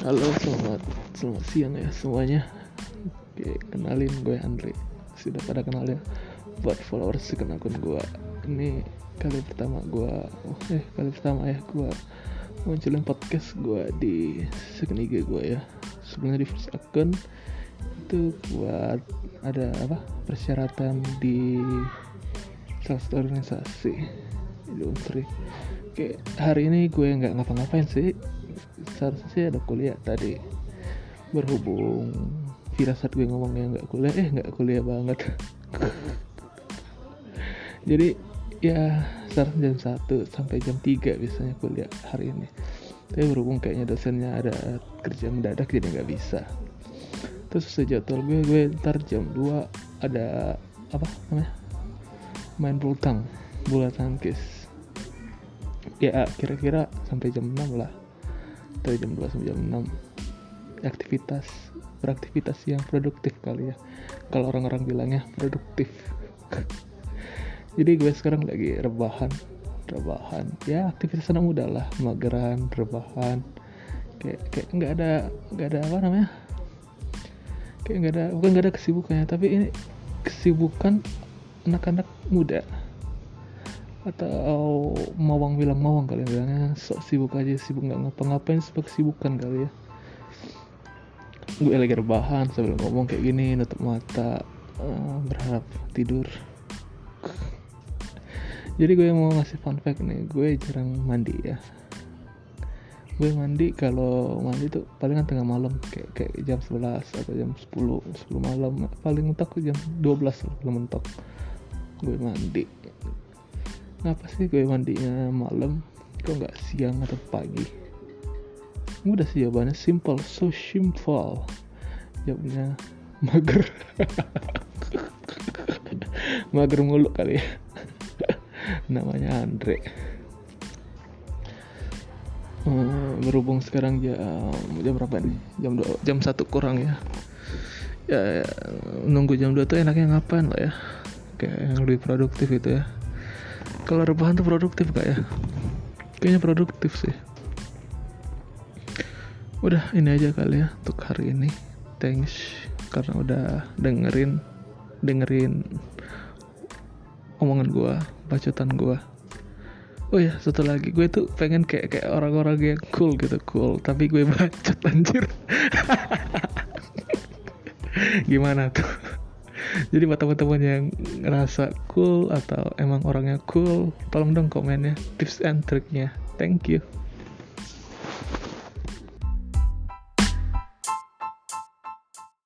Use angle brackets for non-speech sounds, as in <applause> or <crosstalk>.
Halo, selamat selamat siang ya semuanya. Oke, kenalin gue Andre. Sudah pada kenal ya. Buat followers second akun gue. Ini kali pertama gue, oh, eh kali pertama ya gue munculin podcast gue di second IG gue ya. Sebelumnya di first akun itu buat ada apa persyaratan di salah satu organisasi di. Oke, hari ini gue nggak ngapa-ngapain sih seharusnya sih ada kuliah tadi. Berhubung firasat gue ngomongnya nggak kuliah eh nggak kuliah banget. <laughs> Jadi ya sekarang jam 1 sampai jam 3 biasanya kuliah hari ini. Tapi berhubung kayaknya dosennya ada kerja mendadak jadi nggak bisa. Terus sejadwal gue gue ntar jam 2 ada apa namanya main bultang bola tangkis. Ya kira-kira sampai jam 6 lah dari jam 2 sampai jam 6 aktivitas beraktivitas yang produktif kali ya. Kalau orang-orang bilangnya produktif. <laughs> Jadi gue sekarang lagi rebahan rebahan. Ya aktivitas anak muda lah. Mageran rebahan. Kayak kayak nggak ada nggak ada apa namanya? Kayak nggak ada bukan nggak ada kesibukannya tapi ini kesibukan anak-anak muda atau mawang bilang mawang kali bilangnya sok sibuk aja sibuk nggak ngapa-ngapain sebab kesibukan kali ya. Gue lagi rebahan sambil ngomong kayak gini nutup mata uh, berharap tidur. Jadi gue mau ngasih fun fact nih gue jarang mandi ya. Gue mandi kalau mandi tuh palingan tengah malam kayak kayak jam 11 atau jam 10 10 malam. Paling mentok jam 12 belum mentok. Gue mandi ngapa sih gue mandinya malam? Kok nggak siang atau pagi? Udah sih jawabannya simple so simple. Jawabnya mager. <laughs> Mager mulu kali ya. Namanya Andre. Hmm, berhubung sekarang jam jam berapa nih jam dua jam satu kurang ya. Ya, ya nunggu jam 2 tuh enaknya ngapain lah ya? Kayak yang lebih produktif itu ya kalau rebahan tuh produktif gak ya. Kayaknya produktif sih. Udah ini aja kali ya untuk hari ini. Thanks karena udah dengerin dengerin omongan gua bacotan gua. Oh ya satu lagi. Gue tuh pengen kayak kayak orang-orang yang cool gitu cool. Tapi gue <laughs> bacot anjir. <laughs> Gimana tuh jadi buat teman-teman yang ngerasa cool atau emang orangnya cool tolong dong komennya tips and triknya. Thank you